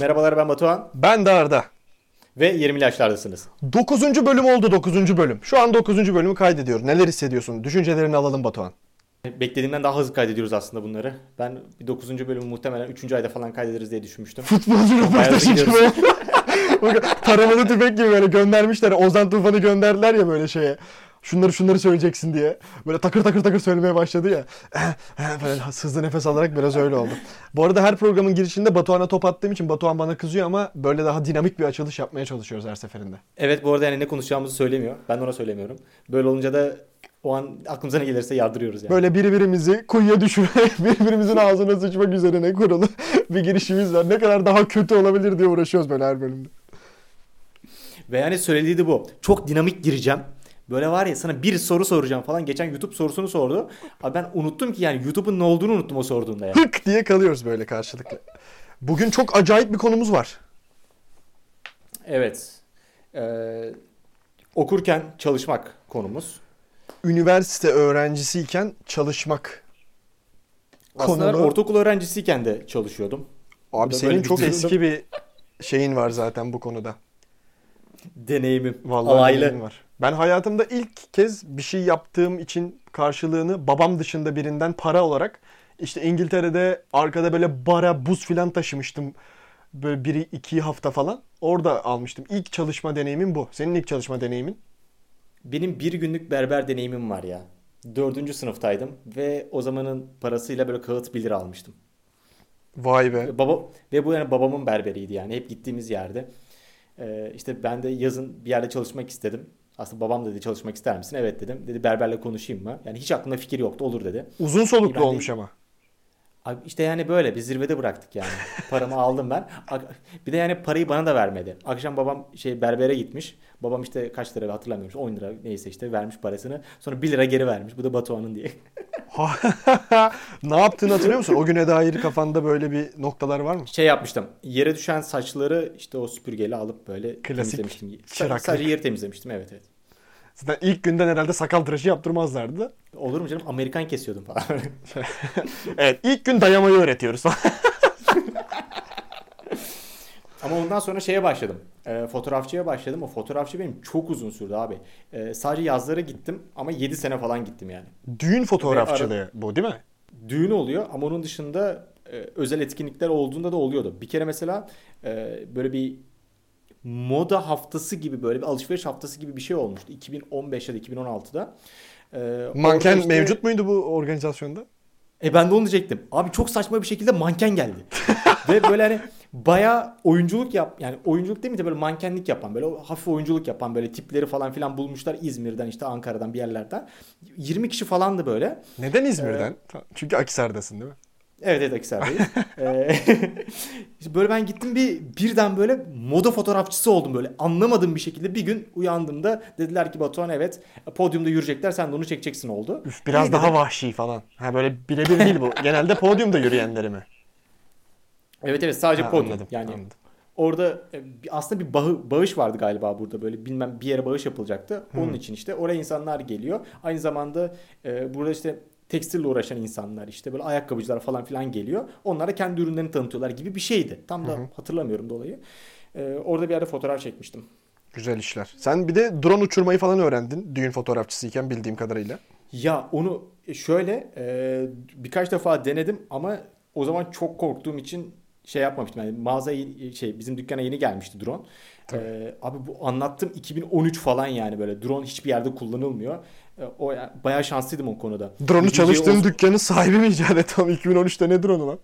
Merhabalar ben Batuhan Ben de Arda. ve 20'li yaşlardasınız. 9. bölüm oldu 9. bölüm. Şu an 9. bölümü kaydediyor. Neler hissediyorsun? Düşüncelerini alalım Batuhan. Beklediğimden daha hızlı kaydediyoruz aslında bunları. Ben bir 9. bölümü muhtemelen 3. ayda falan kaydederiz diye düşünmüştüm. Futbolcu röportajı gibi. Taramalı tüfek gibi böyle göndermişler. Ozan Tufan'ı gönderdiler ya böyle şeye. Şunları şunları söyleyeceksin diye. Böyle takır takır takır söylemeye başladı ya. Böyle hızlı nefes alarak biraz öyle oldu. Bu arada her programın girişinde Batuhan'a top attığım için Batuhan bana kızıyor ama böyle daha dinamik bir açılış yapmaya çalışıyoruz her seferinde. Evet bu arada yani ne konuşacağımızı söylemiyor. Ben ona söylemiyorum. Böyle olunca da o an aklımıza ne gelirse yardırıyoruz yani. Böyle birbirimizi kuyuya düşürmek, birbirimizin ağzına sıçmak üzerine kurulu bir girişimiz var. Ne kadar daha kötü olabilir diye uğraşıyoruz böyle her bölümde. Ve yani söylediği de bu. Çok dinamik gireceğim. Böyle var ya sana bir soru soracağım falan. Geçen YouTube sorusunu sordu. Abi ben unuttum ki yani YouTube'un ne olduğunu unuttum o sorduğunda ya. Hık diye kalıyoruz böyle karşılıklı. Bugün çok acayip bir konumuz var. Evet. Ee, okurken çalışmak konumuz. Üniversite öğrencisiyken çalışmak. Aslında Konulu- ortaokul öğrencisiyken de çalışıyordum. Abi senin çok durumda- eski bir şeyin var zaten bu konuda. Deneyimim. Vallahi alaylı. deneyimim var. Ben hayatımda ilk kez bir şey yaptığım için karşılığını babam dışında birinden para olarak işte İngiltere'de arkada böyle bara buz filan taşımıştım. Böyle biri iki hafta falan. Orada almıştım. İlk çalışma deneyimim bu. Senin ilk çalışma deneyimin? Benim bir günlük berber deneyimim var ya. Dördüncü sınıftaydım ve o zamanın parasıyla böyle kağıt 1 lira almıştım. Vay be. Baba ve bu yani babamın berberiydi yani hep gittiğimiz yerde. Ee, işte ben de yazın bir yerde çalışmak istedim. Aslında babam dedi çalışmak ister misin? Evet dedim. Dedi berberle konuşayım mı? Yani hiç aklımda fikir yoktu. Olur dedi. Uzun soluklu Ben de- olmuş ama. Abi işte yani böyle bir zirvede bıraktık yani. Paramı aldım ben. Bir de yani parayı bana da vermedi. Akşam babam şey berbere gitmiş. Babam işte kaç lira hatırlamıyorum. 10 lira neyse işte vermiş parasını. Sonra 1 lira geri vermiş. Bu da Batuhan'ın diye. ne yaptığını hatırlıyor musun? O güne dair kafanda böyle bir noktalar var mı? Şey yapmıştım. Yere düşen saçları işte o süpürgeyle alıp böyle Klasik temizlemiştim. Çıraklık. Sadece yeri temizlemiştim evet evet. Zaten ilk günden herhalde sakal tıraşı yaptırmazlardı. Olur mu canım? Amerikan kesiyordum falan. Evet ilk gün dayamayı öğretiyoruz. Ama ondan sonra şeye başladım. E, fotoğrafçıya başladım. O fotoğrafçı benim çok uzun sürdü abi. E, sadece yazlara gittim ama 7 sene falan gittim yani. Düğün fotoğrafçılığı bu değil mi? Düğün oluyor ama onun dışında e, özel etkinlikler olduğunda da oluyordu. Bir kere mesela e, böyle bir moda haftası gibi böyle bir alışveriş haftası gibi bir şey olmuştu. 2015 ya da 2016'da. E, orada Manken işte- mevcut muydu bu organizasyonda? E ben de onu diyecektim. Abi çok saçma bir şekilde manken geldi. Ve böyle hani bayağı oyunculuk yap yani oyunculuk değil mi de böyle mankenlik yapan böyle hafif oyunculuk yapan böyle tipleri falan filan bulmuşlar İzmir'den işte Ankara'dan bir yerlerden. 20 kişi falandı böyle. Neden İzmir'den? Çünkü Akisar'dasın değil mi? Evet evet Akhisar'dayız. Ee, böyle ben gittim bir birden böyle moda fotoğrafçısı oldum böyle anlamadığım bir şekilde bir gün uyandığımda dediler ki Batuhan evet podyumda yürüyecekler sen de onu çekeceksin oldu. Üf, biraz İyi daha dedim. vahşi falan. Ha böyle birebir değil bu. Genelde podyumda yürüyenleri mi? Evet evet sadece Ha, podyum anladım, yani anladım. orada e, aslında bir bağı- bağış vardı galiba burada böyle bilmem bir yere bağış yapılacaktı. Onun için işte oraya insanlar geliyor. Aynı zamanda e, burada işte tekstille uğraşan insanlar işte böyle ayakkabıcılar falan filan geliyor. Onlara kendi ürünlerini tanıtıyorlar gibi bir şeydi. Tam da hatırlamıyorum dolayı. E, orada bir yerde fotoğraf çekmiştim. Güzel işler. Sen bir de drone uçurmayı falan öğrendin düğün fotoğrafçısıyken bildiğim kadarıyla. Ya onu şöyle e, birkaç defa denedim ama o zaman çok korktuğum için şey yapmamıştım. Yani mağaza şey bizim dükkana yeni gelmişti drone. E, abi bu anlattım 2013 falan yani böyle drone hiçbir yerde kullanılmıyor. E, o yani bayağı şanslıydım o konuda. Drone'u çalıştığın Oz- dükkanın sahibi mi icat etti? Tam 2013'te ne drone'u lan?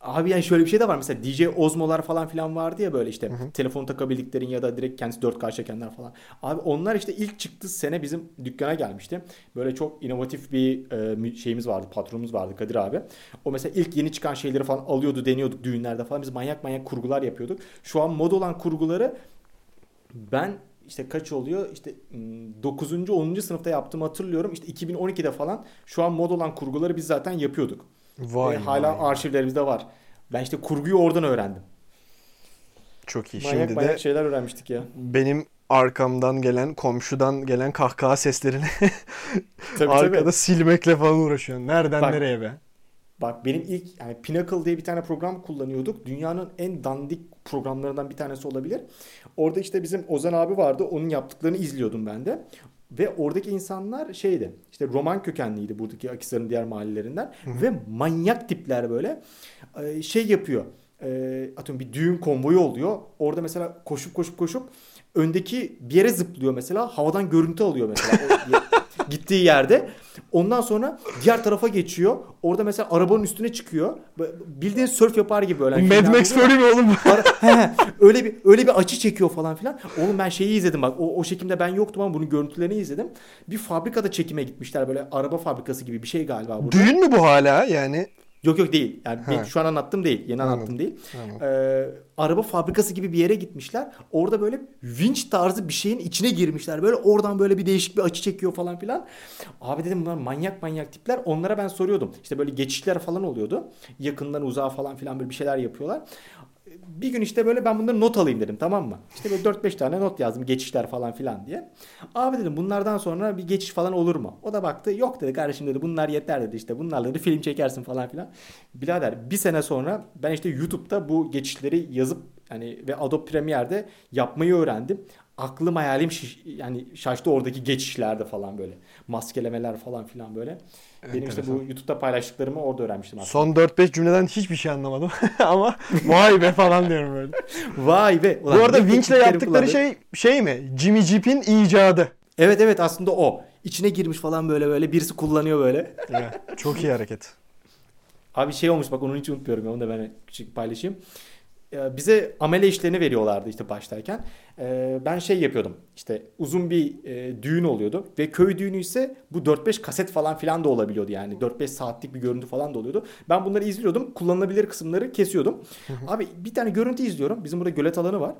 Abi yani şöyle bir şey de var mesela DJ Osmo'lar falan filan vardı ya böyle işte telefonu takabildiklerin ya da direkt kendisi 4K çekenler falan. Abi onlar işte ilk çıktığı sene bizim dükkana gelmişti. Böyle çok inovatif bir e, şeyimiz vardı, patronumuz vardı Kadir abi. O mesela ilk yeni çıkan şeyleri falan alıyordu, deniyorduk düğünlerde falan. Biz manyak manyak kurgular yapıyorduk. Şu an mod olan kurguları ben işte kaç oluyor? İşte 9. 10. sınıfta yaptığımı hatırlıyorum. İşte 2012'de falan şu an mod olan kurguları biz zaten yapıyorduk. Vay Ve hala vay. arşivlerimizde var. Ben işte kurguyu oradan öğrendim. Çok iyi. Manyak Şimdi manyak de şeyler öğrenmiştik ya. benim arkamdan gelen, komşudan gelen kahkaha seslerini Tabii arkada tabii. silmekle falan uğraşıyorsun. Nereden Bak. nereye be? Bak benim ilk yani Pinnacle diye bir tane program kullanıyorduk. Dünyanın en dandik programlarından bir tanesi olabilir. Orada işte bizim Ozan abi vardı. Onun yaptıklarını izliyordum ben de. Ve oradaki insanlar şeydi. işte roman kökenliydi buradaki Akisar'ın diğer mahallelerinden. Ve manyak tipler böyle. Ee, şey yapıyor. Ee, atıyorum bir düğün konvoyu oluyor. Orada mesela koşup koşup koşup öndeki bir yere zıplıyor mesela. Havadan görüntü alıyor mesela. Gittiği yerde. Ondan sonra diğer tarafa geçiyor. Orada mesela arabanın üstüne çıkıyor. Bildiğin surf yapar gibi böyle. Hani Mad Max. Fury mi oğlum? He. öyle bir öyle bir açı çekiyor falan filan. Oğlum ben şeyi izledim bak. O, o çekimde ben yoktum ama bunun görüntülerini izledim. Bir fabrikada çekime gitmişler böyle araba fabrikası gibi bir şey galiba burada. Düğün mü bu hala yani? Yok yok değil. Yani Ha. şu an anlattım değil. Yeni Anladım. anlattım değil. Anladım. Ee, araba fabrikası gibi bir yere gitmişler. Orada böyle vinç tarzı bir şeyin içine girmişler. Böyle oradan böyle bir değişik bir açı çekiyor falan filan. Abi dedim bunlar manyak manyak tipler. Onlara ben soruyordum. İşte böyle geçişler falan oluyordu. Yakından uzağa falan filan böyle bir şeyler yapıyorlar. Bir gün işte böyle ben bunları not alayım dedim tamam mı? İşte böyle 4-5 tane not yazdım geçişler falan filan diye. Abi dedim bunlardan sonra bir geçiş falan olur mu? O da baktı yok dedi kardeşim dedi bunlar yeter dedi işte bunlarla dedi film çekersin falan filan. Birader bir sene sonra ben işte YouTube'da bu geçişleri yazıp yani ve Adobe Premiere'de yapmayı öğrendim. Aklım hayalim şiş- yani şaştı oradaki geçişlerde falan böyle. Maskelemeler falan filan böyle. Benim işte bu Enteresan. YouTube'da paylaştıklarımı orada öğrenmiştim aslında. Son 4-5 cümleden hiçbir şey anlamadım ama vay be falan diyorum böyle. Vay be. Bu Ulan arada ne vinçle teknikleri yaptıkları kullandı. şey şey mi? Jimmy Jeep'in icadı. Evet evet aslında o. İçine girmiş falan böyle böyle birisi kullanıyor böyle. Evet, çok iyi hareket. Abi şey olmuş bak onu hiç unutmuyorum ya onu da ben küçük paylaşayım. Ee, Bize amele işlerini veriyorlardı işte başlarken. Ee, Ben şey yapıyordum işte uzun bir e, düğün oluyordu ve köy düğünü ise bu 4-5 kaset falan filan da olabiliyordu yani 4-5 saatlik bir görüntü falan da oluyordu. Ben bunları izliyordum kullanılabilir kısımları kesiyordum. Abi bir tane görüntü izliyorum bizim burada gölet alanı var.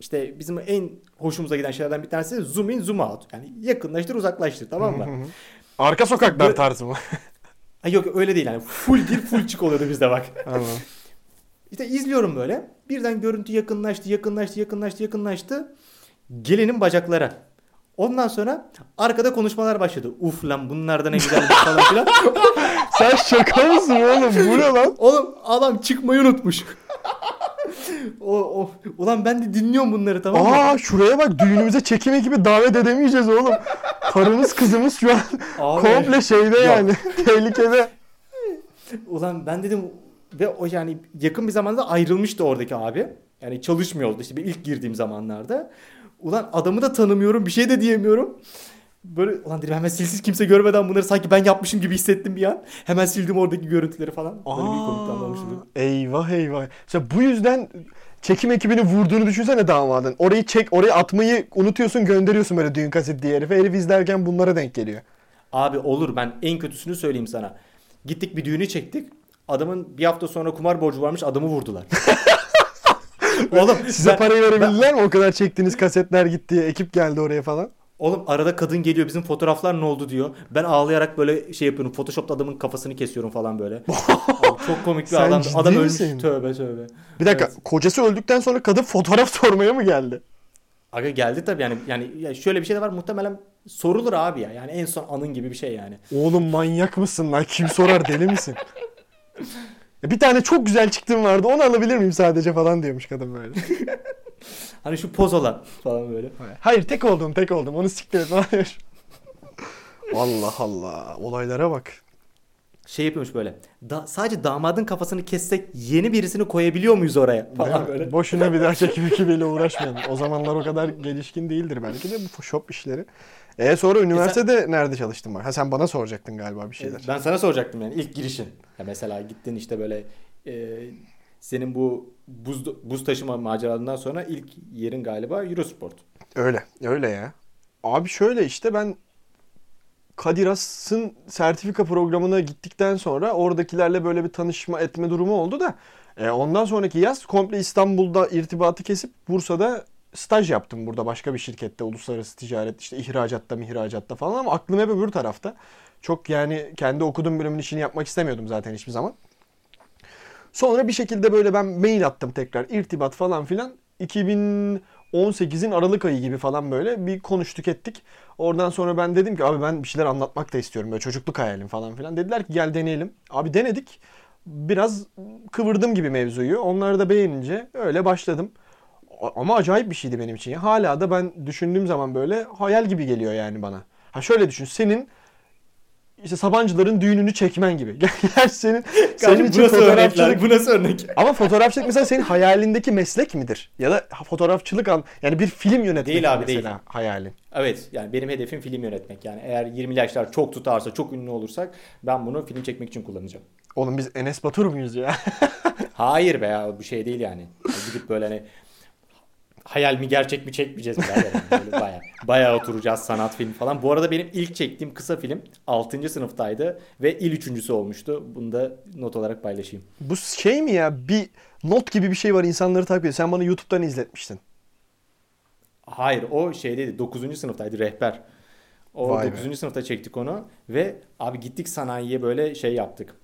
İşte bizim en hoşumuza giden şeylerden bir tanesi zoom in zoom out. Yani yakınlaştır uzaklaştır tamam mı? Arka sokaklar tarzı mı? Yok öyle değil yani full gir full çık oluyordu bizde bak. Anladım. İşte izliyorum böyle. Birden görüntü yakınlaştı, yakınlaştı, yakınlaştı, yakınlaştı. Gelinin bacakları. Ondan sonra arkada konuşmalar başladı. Uf lan bunlar da ne güzelmiş falan filan. Sen şaka mısın oğlum? Bu ne lan? Oğlum adam çıkmayı unutmuş. o, o, ulan ben de dinliyorum bunları tamam mı? Aa şuraya bak düğünümüze çekim ekibi davet edemeyeceğiz oğlum. Karımız kızımız şu an Abi. komple şeyde yani. Tehlikede. Ulan ben dedim ve o yani yakın bir zamanda ayrılmıştı oradaki abi. Yani çalışmıyordu işte bir ilk girdiğim zamanlarda. Ulan adamı da tanımıyorum bir şey de diyemiyorum. Böyle ulan dedim hemen silsiz kimse görmeden bunları sanki ben yapmışım gibi hissettim bir an. Hemen sildim oradaki görüntüleri falan. Böyle bir komik anlamıştım. eyvah eyvah. Mesela bu yüzden çekim ekibini vurduğunu düşünsene damadın. Orayı çek, orayı atmayı unutuyorsun, gönderiyorsun böyle düğün kaseti diye herife. Herif izlerken bunlara denk geliyor. Abi olur ben en kötüsünü söyleyeyim sana. Gittik bir düğünü çektik. Adamın bir hafta sonra kumar borcu varmış adamı vurdular. Oğlum Size ben- parayı verebildiler mi o kadar çektiğiniz kasetler gitti ekip geldi oraya falan? Oğlum arada kadın geliyor bizim fotoğraflar ne oldu diyor. Ben ağlayarak böyle şey yapıyorum. Photoshop'ta adamın kafasını kesiyorum falan böyle. Abi çok komik bir adam. Adam ölmüş. misin? Tövbe tövbe. Bir dakika Evet. kocası öldükten sonra kadın fotoğraf sormaya mı geldi? Aga geldi tabii yani yani ya şöyle bir şey de var muhtemelen sorulur abi ya. Yani en son anın gibi bir şey yani. Oğlum manyak mısın lan? Kim sorar deli misin? Bir tane çok güzel çıktığım vardı onu alabilir miyim sadece falan diyormuş kadın böyle. Hani şu poz olan falan böyle. Hayır tek oldum tek oldum onu siktir et falan diyor. Allah Allah olaylara bak. Şey yapıyormuş böyle. Da, sadece damadın kafasını kessek yeni birisini koyabiliyor muyuz oraya falan böyle. Boşuna bir daha çekim ekibiyle uğraşmayalım. O zamanlar o kadar gelişkin değildir belki de bu shop işleri. E sonra üniversitede nerede çalıştın bak? Ha sen bana soracaktın galiba bir şeyler. Ben sana soracaktım yani ilk girişin. Ya mesela gittin işte böyle e, senin bu buz, buz taşıma maceralarından sonra ilk yerin galiba Eurosport. Öyle, öyle ya. Abi şöyle işte ben Kadir Has'ın sertifika programına gittikten sonra oradakilerle böyle bir tanışma etme durumu oldu da e, ondan sonraki yaz komple İstanbul'da irtibatı kesip Bursa'da staj yaptım burada başka bir şirkette uluslararası ticaret işte ihracatta mihracatta falan ama aklım hep öbür tarafta. Çok yani kendi okuduğum bölümün işini yapmak istemiyordum zaten hiçbir zaman. Sonra bir şekilde böyle ben mail attım tekrar irtibat falan filan. 2018'in Aralık ayı gibi falan böyle bir konuştuk ettik. Oradan sonra ben dedim ki abi ben bir şeyler anlatmak da istiyorum. Böyle çocukluk hayalim falan filan. Dediler ki gel deneyelim. Abi denedik. Biraz kıvırdım gibi mevzuyu. Onlar da beğenince öyle başladım. Ama acayip bir şeydi benim için. ya. Hala da ben düşündüğüm zaman böyle hayal gibi geliyor yani bana. Ha şöyle düşün. Senin işte Sabancıların düğününü çekmen gibi. Gel senin senin için fotoğrafçılık Bu nasıl örnek? ama fotoğrafçılık mesela senin hayalindeki meslek midir? Ya da fotoğrafçılık an yani bir film yönetmek Değil abi, mesela değil. hayalin. Evet yani benim hedefim film yönetmek. Yani eğer 20 yaşlar çok tutarsa, çok ünlü olursak ben bunu film çekmek için kullanacağım. Oğlum biz Enes Batur muyuz ya? Hayır be ya bu şey değil yani. Gidip böyle hani hayal mi gerçek mi çekmeyeceğiz. Yani bayağı, bayağı oturacağız sanat filmi falan. Bu arada benim ilk çektiğim kısa film 6. sınıftaydı ve il üçüncüsü olmuştu. Bunu da not olarak paylaşayım. Bu şey mi ya? Bir not gibi bir şey var insanları takip ediyor. Sen bana YouTube'dan izletmiştin. Hayır o şeydeydi 9. sınıftaydı rehber. O Vay be. 9. sınıfta çektik onu ve abi gittik sanayiye böyle şey yaptık.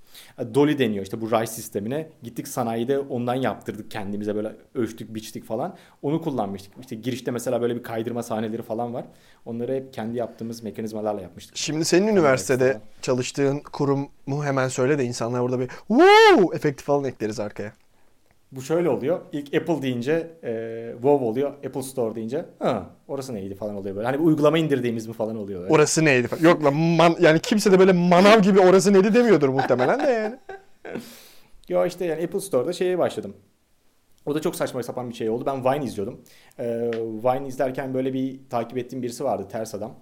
Dolly deniyor işte bu ray sistemine. Gittik sanayide ondan yaptırdık kendimize böyle ölçtük biçtik falan. Onu kullanmıştık. İşte girişte mesela böyle bir kaydırma sahneleri falan var. Onları hep kendi yaptığımız mekanizmalarla yapmıştık. Şimdi senin üniversitede çalıştığın kurumu hemen söyle de insanlar orada bir wow efekti falan ekleriz arkaya. Bu şöyle oluyor. İlk Apple deyince e, WoW oluyor. Apple Store deyince ha, orası neydi falan oluyor böyle. Hani bir uygulama indirdiğimiz mi falan oluyor. Böyle. Orası neydi? falan. Yok lan man- yani kimse de böyle manav gibi orası neydi demiyordur muhtemelen de yani. Yo işte yani Apple Store'da şeye başladım. O da çok saçma sapan bir şey oldu. Ben Vine izliyordum. Ee, Vine izlerken böyle bir takip ettiğim birisi vardı ters adam.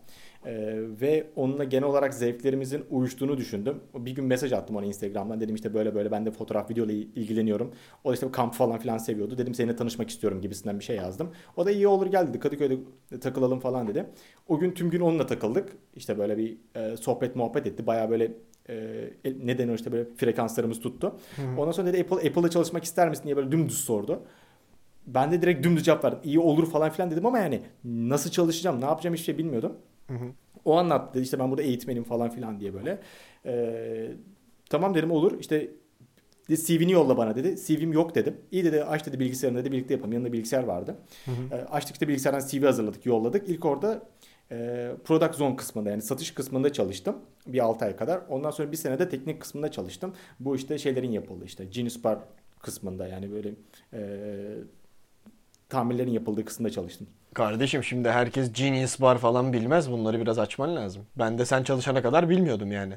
Ee, ve onunla genel olarak zevklerimizin uyuştuğunu düşündüm. Bir gün mesaj attım ona Instagram'dan. Dedim işte böyle böyle ben de fotoğraf video ile ilgileniyorum. O da işte kamp falan filan seviyordu. Dedim seninle tanışmak istiyorum gibisinden bir şey yazdım. O da iyi olur gel dedi. Kadıköy'de takılalım falan dedi. O gün tüm gün onunla takıldık. İşte böyle bir e, sohbet muhabbet etti. Baya böyle e, ne denir işte böyle frekanslarımız tuttu. Ondan sonra dedi Apple Apple'da çalışmak ister misin diye böyle dümdüz sordu. Ben de direkt dümdüz cevap verdim. İyi olur falan filan dedim ama yani nasıl çalışacağım, ne yapacağım hiçbir şey bilmiyordum. O anlattı işte ben burada eğitmenim falan filan diye böyle. Ee, tamam dedim olur işte dedi, CV'ni yolla bana dedi. CV'm yok dedim. İyi dedi aç dedi bilgisayarını dedi birlikte yapalım. Yanında bilgisayar vardı. Ee, açtık işte bilgisayardan CV hazırladık yolladık. İlk orada e, product zone kısmında yani satış kısmında çalıştım. Bir 6 ay kadar. Ondan sonra bir sene de teknik kısmında çalıştım. Bu işte şeylerin yapıldığı işte Genius Bar kısmında yani böyle e, tamirlerin yapıldığı kısımda çalıştım. Kardeşim şimdi herkes Genius Bar falan bilmez. Bunları biraz açman lazım. Ben de sen çalışana kadar bilmiyordum yani.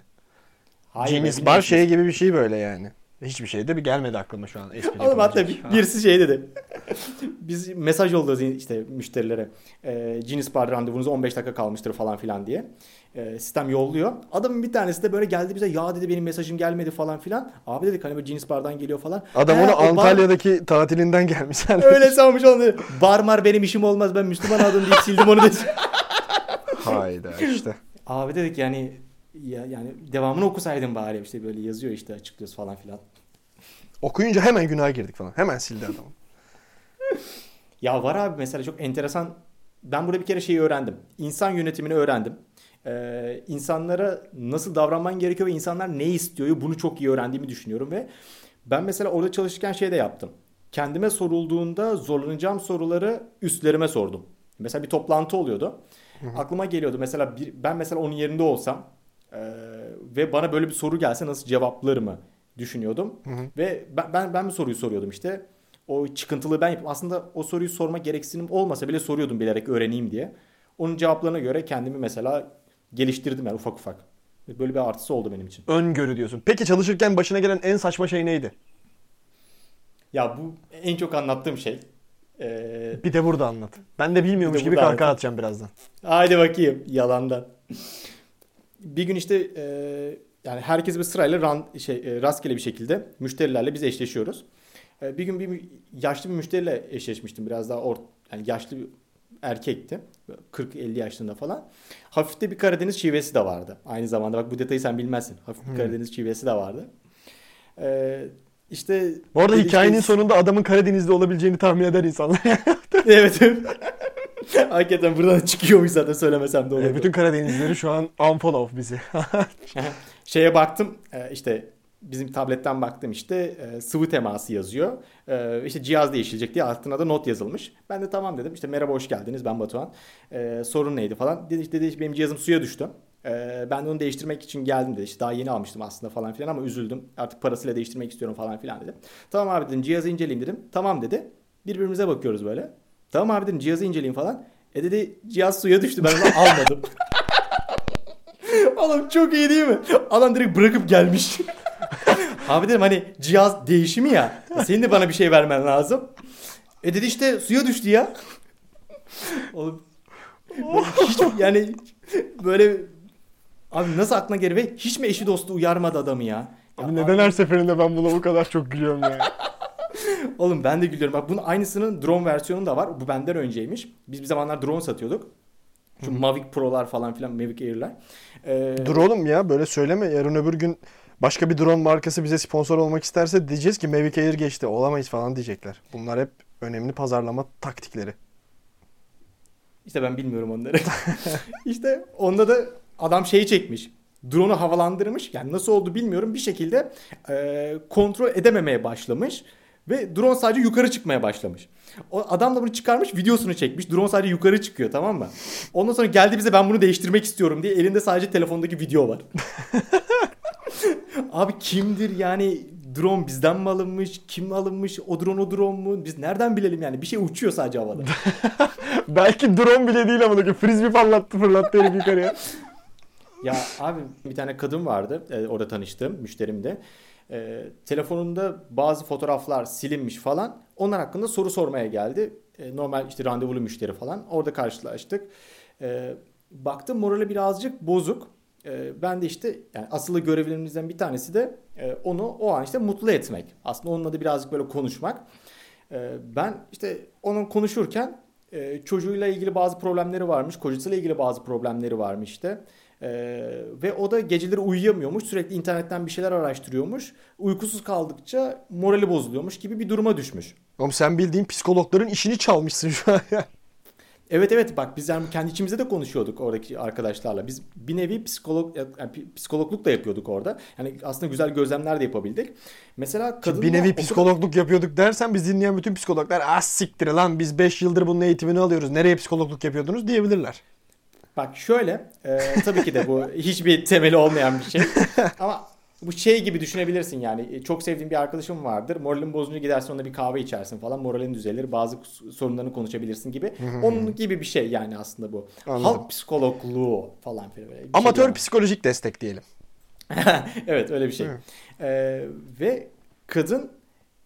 Hayır, Genius Bar şey gibi bir şey böyle yani. Hiçbir şey de bir gelmedi aklıma şu an. espri Oğlum hatta bir, birisi şey dedi. Biz mesaj yolluyoruz işte müşterilere. E, Genius Bar randevunuza 15 dakika kalmıştır falan filan diye. E, sistem yolluyor. Adamın bir tanesi de böyle geldi bize ya dedi benim mesajım gelmedi falan filan. Abi dedik hani böyle Genius Bar'dan geliyor falan. Adam onu o bar- Antalya'daki tatilinden gelmiş. Öyle sanmış onu dedi. Bar mar benim işim olmaz ben Müslüman adım deyip sildim onu dedi. Hayda işte. Abi dedik yani ya, yani devamını okusaydın bari işte böyle yazıyor işte açıklıyoruz falan filan. Okuyunca hemen günaha girdik falan. Hemen sildi adamı. Ya var abi mesela çok enteresan. Ben burada bir kere şeyi öğrendim. İnsan yönetimini öğrendim. Ee, insanlara nasıl davranman gerekiyor ve insanlar ne istiyor bunu çok iyi öğrendiğimi düşünüyorum ve ben mesela orada çalışırken şey de yaptım. Kendime sorulduğunda zorlanacağım soruları üstlerime sordum. Mesela bir toplantı oluyordu. Aklıma geliyordu mesela bir, ben mesela onun yerinde olsam e, ve bana böyle bir soru gelse nasıl cevaplarımı düşünüyordum. Ve ben, ben ben bir soruyu soruyordum işte. O çıkıntılığı ben yapıp aslında o soruyu sorma gereksinim olmasa bile soruyordum bilerek öğreneyim diye. Onun cevaplarına göre kendimi mesela geliştirdim yani ufak ufak. Böyle bir artısı oldu benim için. Öngörü diyorsun. Peki çalışırken başına gelen en saçma şey neydi? Ya bu en çok anlattığım şey. Ee, Bir de burada anlat. Ben de bilmiyormuş de gibi kahkaha atacağım birazdan. Haydi bakayım yalandan. Bir gün işte e, yani herkes bir sırayla ran, şey, e, rastgele bir şekilde müşterilerle biz eşleşiyoruz. E, bir gün bir yaşlı bir müşteriyle eşleşmiştim. Biraz daha ort, yani yaşlı bir erkekti. 40-50 yaşlarında falan. Hafif de bir Karadeniz şivesi de vardı. Aynı zamanda bak bu detayı sen bilmezsin. Hafif bir Karadeniz şivesi de vardı. E, işte Bu arada hikayenin işte- sonunda adamın Karadeniz'de olabileceğini tahmin eder insanlar. evet. Hakikaten buradan çıkıyormuş zaten söylemesem de olur. E, Bütün Karadenizlileri şu an unfollow bizi. Şeye baktım e, işte bizim tabletten baktım işte e, sıvı teması yazıyor. E, işte cihaz değişilecek diye altına da not yazılmış. Ben de tamam dedim. İşte merhaba hoş geldiniz ben Batuhan. E, sorun neydi falan. Dedi işte dedi, benim cihazım suya düştü. E, ben de onu değiştirmek için geldim dedi. İşte daha yeni almıştım aslında falan filan ama üzüldüm. Artık parasıyla değiştirmek istiyorum falan filan dedi. Tamam abi dedim cihazı inceleyeyim dedim. Tamam dedi. Birbirimize bakıyoruz böyle. Tamam abi dedim cihazı inceleyeyim falan. E dedi cihaz suya düştü ben onu almadım. Oğlum çok iyi değil mi? Adam direkt bırakıp gelmiş. Abi dedim hani cihaz değişimi ya. Senin de bana bir şey vermen lazım. E dedi işte suya düştü ya. Oğlum hiç yani böyle abi nasıl aklına gelir ve hiç mi eşi dostu uyarmadı adamı ya? Abi neden abi... her seferinde ben buna bu kadar çok gülüyorum ya? Oğlum ben de gülüyorum. Bak bunun aynısının drone versiyonu da var. Bu benden önceymiş. Biz bir zamanlar drone satıyorduk. Şu Mavic Pro'lar falan filan Mavic Air'ler. Ee, Dur oğlum ya böyle söyleme. Yarın öbür gün başka bir drone markası bize sponsor olmak isterse diyeceğiz ki Mavic Air geçti. Olamayız falan diyecekler. Bunlar hep önemli pazarlama taktikleri. İşte ben bilmiyorum onları. İşte onda da adam şeyi çekmiş. Drone'u havalandırmış. Yani nasıl oldu bilmiyorum. Bir şekilde e, kontrol edememeye başlamış. Ve drone sadece yukarı çıkmaya başlamış. O adam da bunu çıkarmış videosunu çekmiş. Drone sadece yukarı çıkıyor tamam mı? Ondan sonra geldi bize ben bunu değiştirmek istiyorum diye elinde sadece telefondaki video var. Abi kimdir yani drone bizden mi alınmış? Kim alınmış? O drone o drone mu? Biz nereden bilelim yani? Bir şey uçuyor sadece havada. Belki drone bile değil ama frisbee fırlattı fırlattı herif yukarıya. ya abi bir tane kadın vardı. E, orada tanıştığım müşterimde. E, telefonunda bazı fotoğraflar silinmiş falan. Onlar hakkında soru sormaya geldi. E, normal işte randevulu müşteri falan. Orada karşılaştık. E, baktım morali birazcık bozuk. E, ben de işte yani asıl görevlerimizden bir tanesi de e, onu o an işte mutlu etmek. Aslında onunla da birazcık böyle konuşmak. E, ben işte onun konuşurken e, çocuğuyla ilgili bazı problemleri varmış. Kocasıyla ilgili bazı problemleri varmış işte. Ee, ve o da geceleri uyuyamıyormuş. Sürekli internetten bir şeyler araştırıyormuş. Uykusuz kaldıkça morali bozuluyormuş gibi bir duruma düşmüş. Oğlum sen bildiğin psikologların işini çalmışsın şu an ya. Evet evet bak biz yani kendi içimizde de konuşuyorduk oradaki arkadaşlarla. Biz bir nevi psikolog yani psikologluk da yapıyorduk orada. Yani aslında güzel gözlemler de yapabildik. Mesela kadın bir nevi psikologluk kadar... yapıyorduk dersen biz dinleyen bütün psikologlar ah, siktir lan biz 5 yıldır bunun eğitimini alıyoruz. Nereye psikologluk yapıyordunuz diyebilirler. Bak şöyle e, tabii ki de bu hiçbir temeli olmayan bir şey. Ama bu şey gibi düşünebilirsin yani. E, çok sevdiğim bir arkadaşım vardır. Moralin bozunca gidersin onunla bir kahve içersin falan. Moralin düzelir. Bazı sorunlarını konuşabilirsin gibi. Onun gibi bir şey yani aslında bu. Anladım. Halk psikologluğu falan filan. Böyle Amatör şey psikolojik destek diyelim. evet öyle bir şey. Ee, ve kadın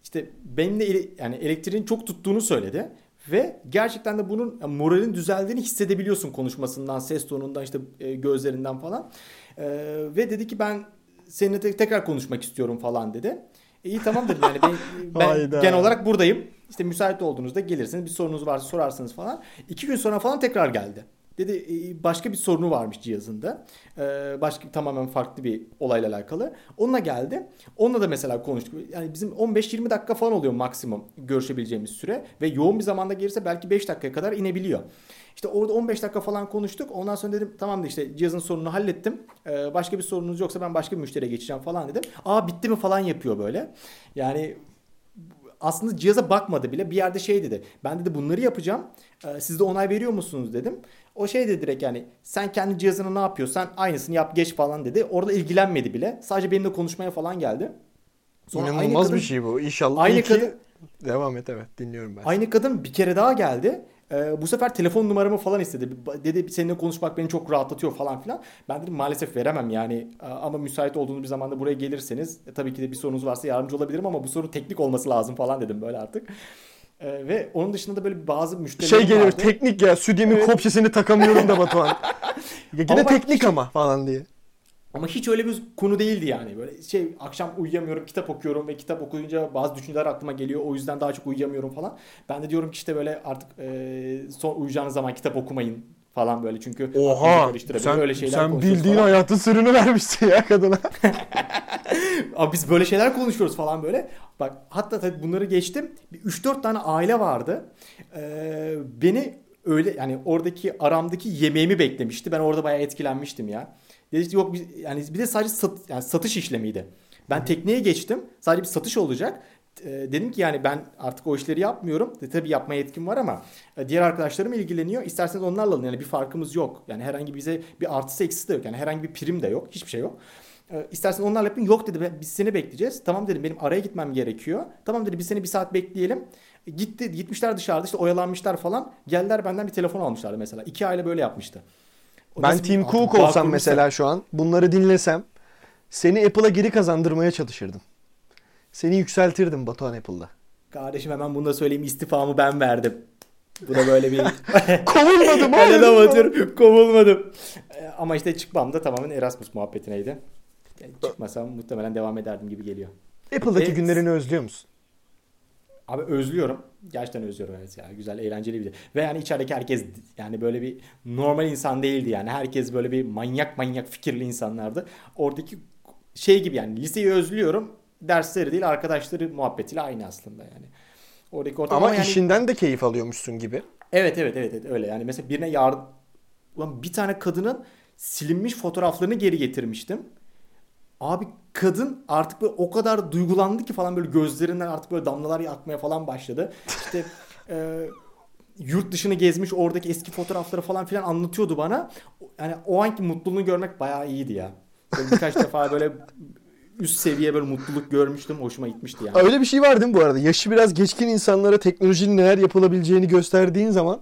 işte benimle yani elektriğin çok tuttuğunu söyledi. Ve gerçekten de bunun moralin düzeldiğini hissedebiliyorsun konuşmasından, ses tonundan, işte e, gözlerinden falan. E, ve dedi ki ben seninle te- tekrar konuşmak istiyorum falan dedi. E, iyi tamam dedim yani ben, ben genel olarak buradayım. İşte müsait olduğunuzda gelirsiniz bir sorunuz varsa sorarsınız falan. İki gün sonra falan tekrar geldi. Dedi başka bir sorunu varmış cihazında. Başka tamamen farklı bir olayla alakalı. Onunla geldi. Onunla da mesela konuştuk. Yani bizim 15-20 dakika falan oluyor maksimum görüşebileceğimiz süre. Ve yoğun bir zamanda gelirse belki 5 dakikaya kadar inebiliyor. İşte orada 15 dakika falan konuştuk. Ondan sonra dedim tamam da işte cihazın sorununu hallettim. Başka bir sorunuz yoksa ben başka bir müşteriye geçeceğim falan dedim. Aa bitti mi falan yapıyor böyle. Yani aslında cihaza bakmadı bile. Bir yerde şey dedi. Ben dedi bunları yapacağım. Siz de onay veriyor musunuz dedim. O şey de direkt yani sen kendi cihazını ne yapıyorsan aynısını yap geç falan dedi. Orada ilgilenmedi bile. Sadece benimle konuşmaya falan geldi. Sonra İnanılmaz kadın, bir şey bu. İnşallah aynı kadın, Devam et evet dinliyorum ben. Aynı kadın bir kere daha geldi. Ee, bu sefer telefon numaramı falan istedi. Dedi seninle konuşmak beni çok rahatlatıyor falan filan. Ben dedim maalesef veremem yani ama müsait olduğunuz bir zamanda buraya gelirseniz e, tabii ki de bir sorunuz varsa yardımcı olabilirim ama bu soru teknik olması lazım falan dedim böyle artık. Ee, ve onun dışında da böyle bazı müşteriler Şey geliyor vardı. teknik ya südyemin evet. kopyasını takamıyorum da Batuhan. Yine teknik hiç, ama falan diye. Ama hiç öyle bir konu değildi yani. Böyle şey akşam uyuyamıyorum, kitap okuyorum ve kitap okuyunca bazı düşünceler aklıma geliyor. O yüzden daha çok uyuyamıyorum falan. Ben de diyorum ki işte böyle artık e, son uyuyacağınız zaman kitap okumayın falan böyle çünkü Oha sen, öyle şeyler sen bildiğin falan. hayatın sırrını vermişsin ya kadına. Abi biz böyle şeyler konuşuyoruz falan böyle. Bak hatta tabii bunları geçtim. 3-4 tane aile vardı. Ee, beni öyle yani oradaki aramdaki yemeğimi beklemişti. Ben orada bayağı etkilenmiştim ya. Dedi yok biz, yani bir de sadece sat, yani satış işlemiydi. Ben tekneye geçtim. Sadece bir satış olacak. E, dedim ki yani ben artık o işleri yapmıyorum. E, tabii yapma yetkim var ama e, diğer arkadaşlarım ilgileniyor. İsterseniz onlarla alın. Yani bir farkımız yok. Yani herhangi bize bir artısı eksisi de yok. Yani herhangi bir prim de yok. Hiçbir şey yok. E, istersen onlarla yapın. Yok dedi biz seni bekleyeceğiz. Tamam dedim benim araya gitmem gerekiyor. Tamam dedi biz seni bir saat bekleyelim. E, gitti gitmişler dışarıda işte oyalanmışlar falan. Geldiler benden bir telefon almışlardı mesela. İki aile böyle yapmıştı. O Ben Tim Cook olsam mesela şu an bunları dinlesem seni Apple'a geri kazandırmaya çalışırdım. Seni yükseltirdim Batuhan Apple'da. Kardeşim hemen bunu da söyleyeyim istifamı ben verdim. Bu da böyle bir... Kovulmadım hayır. atıyorum kovulmadım. E, Ama işte çıkmam da tamamen Erasmus muhabbetineydi. Yani çıkmasam muhtemelen devam ederdim gibi geliyor. Apple'daki Evet. günlerini özlüyor musun? Abi özlüyorum. Gerçekten özlüyorum evet ya. Güzel, eğlenceli bir de. Ve yani içerideki herkes yani böyle bir normal insan değildi yani. Herkes böyle bir manyak manyak fikirli insanlardı. Oradaki şey gibi yani liseyi özlüyorum. Dersleri değil arkadaşları muhabbetiyle aynı aslında yani. Oradaki ortam Ama yani- işinden de keyif alıyormuşsun gibi. Evet evet evet evet öyle yani mesela birine yardım Ulan bir tane kadının silinmiş fotoğraflarını geri getirmiştim. Abi kadın artık böyle o kadar duygulandı ki falan böyle gözlerinden artık böyle damlalar akmaya falan başladı. İşte e, yurt dışını gezmiş oradaki eski fotoğrafları falan filan anlatıyordu bana. Yani o anki mutluluğunu görmek bayağı iyiydi ya. Böyle birkaç defa böyle üst seviye böyle mutluluk görmüştüm. Hoşuma gitmişti yani. Öyle bir şey var değil mi bu arada? Yaşı biraz geçkin insanlara teknolojinin neler yapılabileceğini gösterdiğin zaman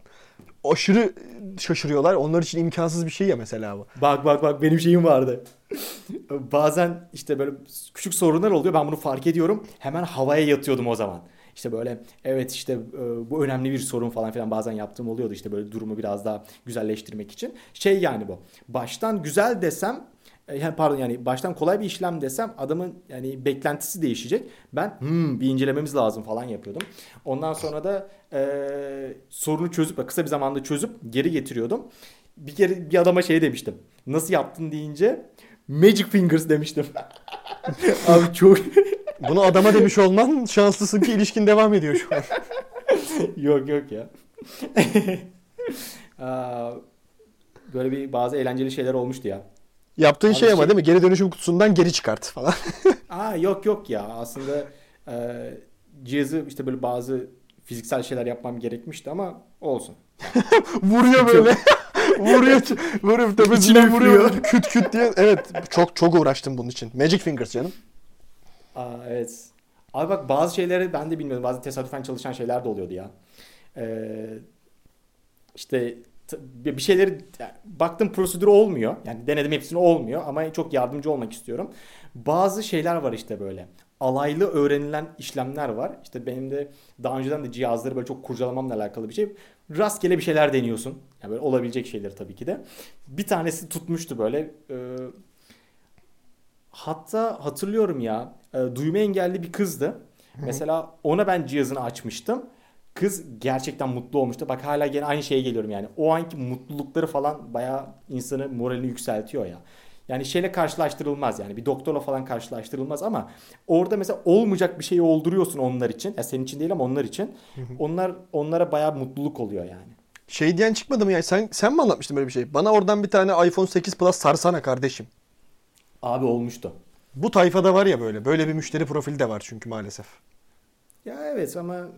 aşırı şaşırıyorlar. Onlar için imkansız bir şey ya mesela bu. Bak bak bak benim şeyim vardı. Bazen işte böyle küçük sorunlar oluyor. Ben bunu fark ediyorum. Hemen havaya yatıyordum o zaman. İşte böyle evet işte e, bu önemli bir sorun falan filan bazen yaptığım oluyordu işte böyle durumu biraz daha güzelleştirmek için. Şey yani bu. Baştan güzel desem e, yani pardon yani baştan kolay bir işlem desem adamın yani beklentisi değişecek. Ben hmm, bir incelememiz lazım falan yapıyordum. Ondan sonra da e, sorunu çözüp kısa bir zamanda çözüp geri getiriyordum. Bir kere bir adama şey demiştim. Nasıl yaptın deyince Magic Fingers demiştim. Abi çok Bunu adama demiş olman şanslısın ki ilişkin devam ediyor şu an. yok yok ya. Aa, böyle bir bazı eğlenceli şeyler olmuştu ya. Yaptığın Abi şey ama şey- değil mi? Geri dönüşüm kutusundan geri çıkart falan. Aa yok yok ya aslında e, cihazı işte böyle bazı fiziksel şeyler yapmam gerekmişti ama olsun. vuruyor böyle. Vuruyor. Vuruyor tepesinden vuruyor. Küt küt diye. Evet çok çok uğraştım bunun için. Magic Fingers canım. Aa evet. Abi bak bazı şeyleri ben de bilmiyordum. Bazı tesadüfen çalışan şeyler de oluyordu ya. Ee, işte bir şeyleri baktım prosedür olmuyor. Yani denedim hepsini olmuyor ama çok yardımcı olmak istiyorum. Bazı şeyler var işte böyle. Alaylı öğrenilen işlemler var. İşte benim de daha önceden de cihazları böyle çok kurcalamamla alakalı bir şey. Rastgele bir şeyler deniyorsun. Yani böyle olabilecek şeyler tabii ki de. Bir tanesi tutmuştu böyle. Ee, hatta hatırlıyorum ya. e, duyma engelli bir kızdı. Mesela ona ben cihazını açmıştım. Kız gerçekten mutlu olmuştu. Bak hala gene aynı şeye geliyorum yani. O anki mutlulukları falan bayağı insanı moralini yükseltiyor ya. Yani şeyle karşılaştırılmaz yani bir doktorla falan karşılaştırılmaz ama orada mesela olmayacak bir şeyi olduruyorsun onlar için. Ya senin için değil ama onlar için. Onlar onlara bayağı mutluluk oluyor yani. Şey diyen çıkmadı mı ya? Sen sen mi anlatmıştın böyle bir şey? Bana oradan bir tane iPhone 8 Plus sarsana kardeşim. Abi olmuştu. Bu tayfada var ya böyle. Böyle bir müşteri profili de var çünkü maalesef. Ya evet ama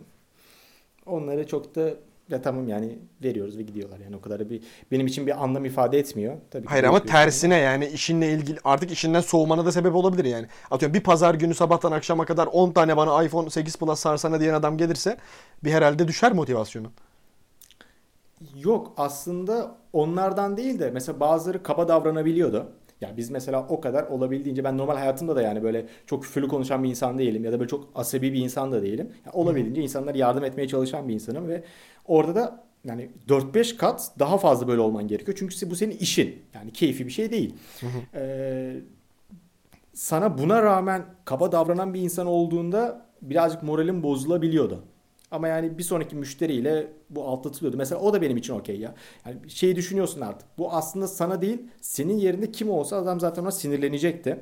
onları çok da ya tamam yani veriyoruz ve gidiyorlar. Yani o kadar da bir benim için bir anlam ifade etmiyor. Tabii ki Hayır ama tersine yani işinle ilgili artık işinden soğumana da sebep olabilir yani. Atıyorum bir pazar günü sabahtan akşama kadar 10 tane bana iPhone 8 Plus sarsana diyen adam gelirse bir herhalde düşer motivasyonu. Yok aslında onlardan değil de mesela bazıları kaba davranabiliyordu. Ya biz mesela o kadar olabildiğince ben normal hayatımda da yani böyle çok küfürlü konuşan bir insan değilim ya da böyle çok asabi bir insan da değilim. Ya olabildiğince insanlara yardım etmeye çalışan bir insanım ve orada da yani 4-5 kat daha fazla böyle olman gerekiyor. Çünkü bu senin işin. Yani keyfi bir şey değil. Ee, sana buna rağmen kaba davranan bir insan olduğunda birazcık moralin bozulabiliyordu. Ama yani bir sonraki müşteriyle bu atlatılıyordu. Mesela o da benim için okey ya. Yani şeyi düşünüyorsun artık. Bu aslında sana değil, senin yerinde kim olsa adam zaten ona sinirlenecekti.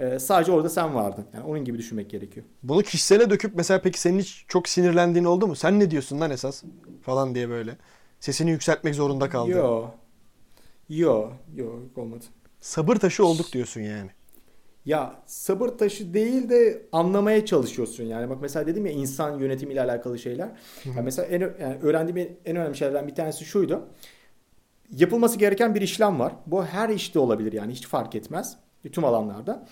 Ee, sadece orada sen vardın. Yani onun gibi düşünmek gerekiyor. Bunu kişisele döküp mesela peki senin hiç çok sinirlendiğin oldu mu? Sen ne diyorsun lan esas? Falan diye böyle. Sesini yükseltmek zorunda kaldın. Yo. Yo. Yo olmadı. Sabır taşı olduk diyorsun yani. Ya sabır taşı değil de anlamaya çalışıyorsun yani. Bak mesela dedim ya insan yönetimiyle alakalı şeyler. Ya mesela en, yani öğrendiğim en önemli şeylerden bir tanesi şuydu. Yapılması gereken bir işlem var. Bu her işte olabilir yani hiç fark etmez. Tüm alanlarda.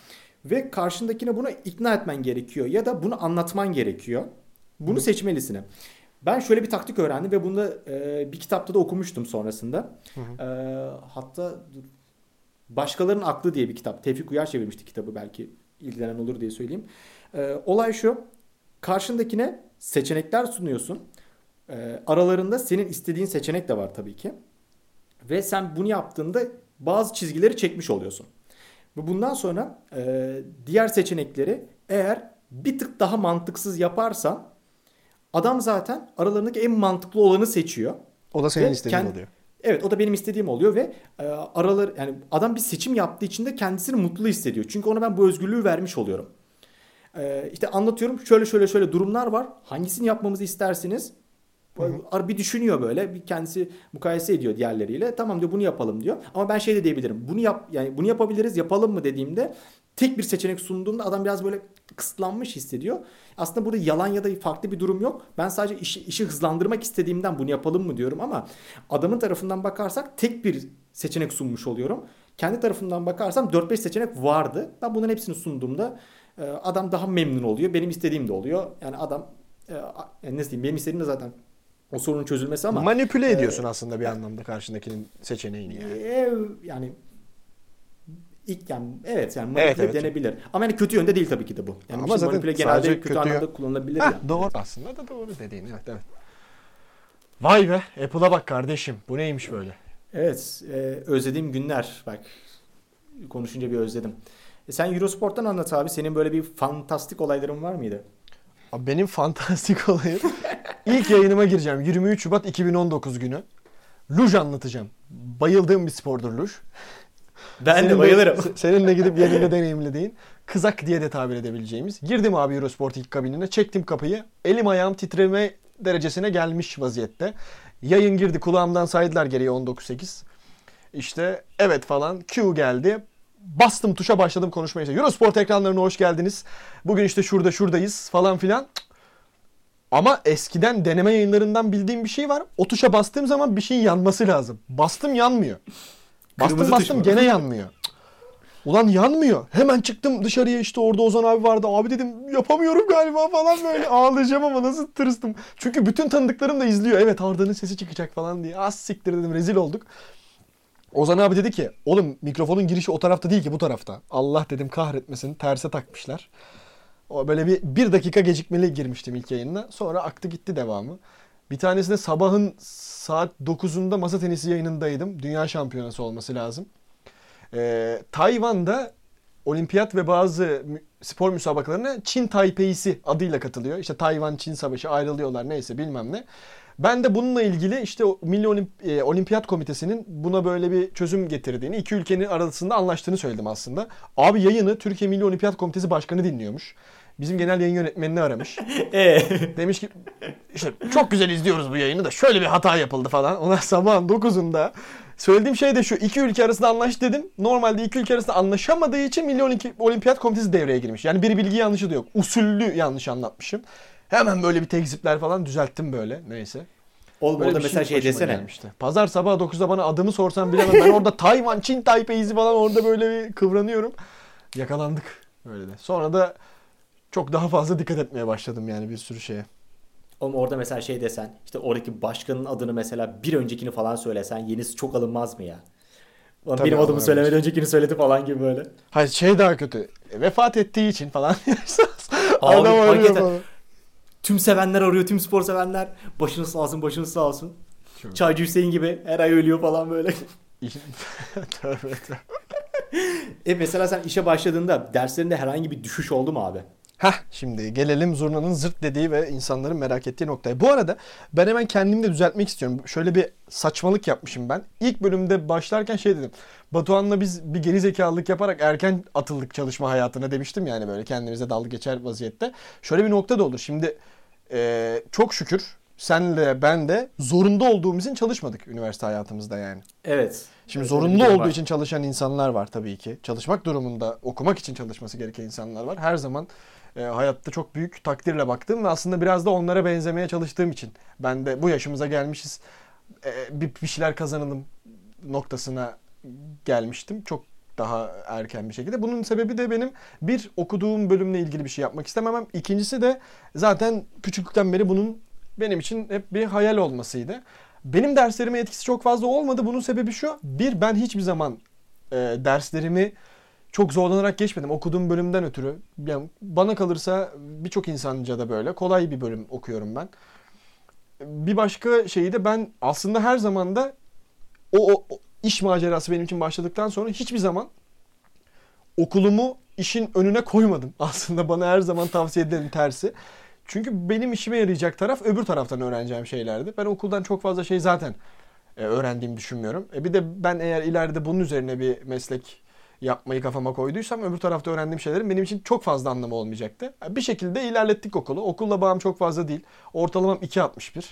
Ve karşındakine bunu ikna etmen gerekiyor ya da bunu anlatman gerekiyor. Bunu seçmelisine. Ben şöyle bir taktik öğrendim ve bunu da e, bir kitapta da okumuştum sonrasında. E, hatta Başkalarının Aklı diye bir kitap. Tevfik Uyar çevirmişti kitabı belki ilgilenen olur diye söyleyeyim. E, olay şu. Karşındakine seçenekler sunuyorsun. E, aralarında senin istediğin seçenek de var tabii ki. Ve sen bunu yaptığında bazı çizgileri çekmiş oluyorsun. Ve bundan sonra e, diğer seçenekleri eğer bir tık daha mantıksız yaparsan adam zaten aralarındaki en mantıklı olanı seçiyor. O da senin istediğin kendi, oluyor. Evet o da benim istediğim oluyor ve e, araları yani adam bir seçim yaptığı için de kendisini mutlu hissediyor. Çünkü ona ben bu özgürlüğü vermiş oluyorum. E, işte anlatıyorum şöyle şöyle şöyle durumlar var. Hangisini yapmamızı istersiniz? Hı Bir düşünüyor böyle. Bir kendisi mukayese ediyor diğerleriyle. Tamam diyor bunu yapalım diyor. Ama ben şey de diyebilirim. Bunu yap yani bunu yapabiliriz, yapalım mı dediğimde tek bir seçenek sunduğumda adam biraz böyle kısıtlanmış hissediyor. Aslında burada yalan ya da farklı bir durum yok. Ben sadece işi, işi hızlandırmak istediğimden bunu yapalım mı diyorum ama adamın tarafından bakarsak tek bir seçenek sunmuş oluyorum. Kendi tarafından bakarsam 4-5 seçenek vardı. Ben bunların hepsini sunduğumda e, adam daha memnun oluyor. Benim istediğim de oluyor. Yani adam e, ne diyeyim benim istediğim de zaten o sorunun çözülmesi ama manipüle e, ediyorsun aslında bir anlamda karşındakinin seçeneğini yani. E, yani ilk yani evet yani manipüle evet, evet. denebilir. Ama yani kötü yönde değil tabii ki de bu. Yani Ama zaten manipüle genelde kötü, kötü anlamda kullanılabilir Heh, yani. Doğru aslında da doğru dediğin evet evet. Vay be Apple'a bak kardeşim. Bu neymiş böyle? Evet e, özlediğim günler bak konuşunca bir özledim. E, sen Eurosport'tan anlat abi. Senin böyle bir fantastik olayların var mıydı? Abi benim fantastik olayım. İlk yayınıma gireceğim. 23 Şubat 2019 günü. Luj anlatacağım. Bayıldığım bir spordur luj. Ben senin de bayılırım. De, seninle gidip yerinde deneyimlediğin kızak diye de tabir edebileceğimiz. Girdim abi Eurosport ilk kabinine. Çektim kapıyı. Elim ayağım titreme derecesine gelmiş vaziyette. Yayın girdi kulağımdan saydılar geriye 19.8. İşte evet falan Q geldi. Bastım tuşa başladım konuşmaya. İşte Eurosport ekranlarına hoş geldiniz. Bugün işte şurada şuradayız falan filan. Ama eskiden deneme yayınlarından bildiğim bir şey var. O tuşa bastığım zaman bir şeyin yanması lazım. Bastım yanmıyor. Bastım Kırmızı bastım gene yanmıyor. Ulan yanmıyor. Hemen çıktım dışarıya işte orada Ozan abi vardı. Abi dedim yapamıyorum galiba falan böyle ağlayacağım ama nasıl tırstım. Çünkü bütün tanıdıklarım da izliyor. Evet Arda'nın sesi çıkacak falan diye. Az siktir dedim rezil olduk. Ozan abi dedi ki oğlum mikrofonun girişi o tarafta değil ki bu tarafta. Allah dedim kahretmesin terse takmışlar. O böyle bir, bir dakika gecikmeli girmiştim ilk yayınına. Sonra aktı gitti devamı. Bir tanesinde sabahın saat 9'unda masa tenisi yayınındaydım. Dünya şampiyonası olması lazım. Ee, Tayvan'da olimpiyat ve bazı spor müsabakalarına Çin Taipei'si adıyla katılıyor. İşte Tayvan-Çin savaşı ayrılıyorlar neyse bilmem ne. Ben de bununla ilgili işte Milli e, Olimpiyat Komitesi'nin buna böyle bir çözüm getirdiğini, iki ülkenin arasında anlaştığını söyledim aslında. Abi yayını Türkiye Milli Olimpiyat Komitesi Başkanı dinliyormuş. Bizim genel yayın yönetmenini aramış. Ee? Demiş ki işte çok güzel izliyoruz bu yayını da şöyle bir hata yapıldı falan. Ona sabahın 9'unda söylediğim şey de şu. iki ülke arasında anlaş dedim. Normalde iki ülke arasında anlaşamadığı için Milli Olimpiyat Komitesi devreye girmiş. Yani bir bilgi yanlışı da yok. Usullü yanlış anlatmışım. Hemen böyle bir tekzipler falan düzelttim böyle. Neyse. Oğlum orada mesela şey desene. Gelmişti. Pazar sabah 9'da bana adımı sorsan bilemem. Ben orada Tayvan, Çin Taipei'si falan orada böyle bir kıvranıyorum. Yakalandık. Böyle de. Sonra da çok daha fazla dikkat etmeye başladım yani bir sürü şeye. Oğlum orada mesela şey desen işte oradaki başkanın adını mesela bir öncekini falan söylesen yenisi çok alınmaz mı ya? Tabii benim adımı söylemedi öncekini söyledi falan gibi böyle. Hayır şey daha kötü. E, vefat ettiği için falan. Adam arıyor falan. Tüm sevenler arıyor, tüm spor sevenler. Başınız sağ olsun, başınız sağ olsun. Çok. Çaycı Hüseyin gibi her ay ölüyor falan böyle. tövbe tövbe. e mesela sen işe başladığında derslerinde herhangi bir düşüş oldu mu abi? Heh şimdi gelelim zurnanın zırt dediği ve insanların merak ettiği noktaya. Bu arada ben hemen kendimi de düzeltmek istiyorum. Şöyle bir saçmalık yapmışım ben. İlk bölümde başlarken şey dedim. Batuhan'la biz bir geri zekalılık yaparak erken atıldık çalışma hayatına demiştim yani böyle kendimize dalga geçer vaziyette. Şöyle bir nokta da olur. Şimdi e, çok şükür senle ben de zorunda olduğumuz için çalışmadık üniversite hayatımızda yani. Evet. Şimdi Evet, durum olduğu var. için çalışan insanlar var tabii ki. Çalışmak durumunda okumak için çalışması gereken insanlar var. Her zaman e, hayatta çok büyük takdirle baktım ve aslında biraz da onlara benzemeye çalıştığım için ben de bu yaşımıza gelmişiz e, bir, bir şeyler kazanalım noktasına gelmiştim. Çok daha erken bir şekilde. Bunun sebebi de benim bir okuduğum bölümle ilgili bir şey yapmak istememem. İkincisi de zaten küçüklükten beri bunun benim için hep bir hayal olmasıydı. Benim derslerime etkisi çok fazla olmadı. Bunun sebebi şu. Bir ben hiçbir zaman e, derslerimi çok zorlanarak geçmedim. Okuduğum bölümden ötürü. Yani bana kalırsa birçok insanca da böyle kolay bir bölüm okuyorum ben. Bir başka şeyi de ben aslında her zaman da o, o, o iş macerası benim için başladıktan sonra hiçbir zaman okulumu işin önüne koymadım. Aslında bana her zaman tavsiye edilen tersi. Çünkü benim işime yarayacak taraf öbür taraftan öğreneceğim şeylerdi. Ben okuldan çok fazla şey zaten e, öğrendiğimi düşünmüyorum. E, bir de ben eğer ileride bunun üzerine bir meslek yapmayı kafama koyduysam öbür tarafta öğrendiğim şeylerin benim için çok fazla anlamı olmayacaktı. Bir şekilde ilerlettik okulu. Okulla bağım çok fazla değil. Ortalamam 2.61.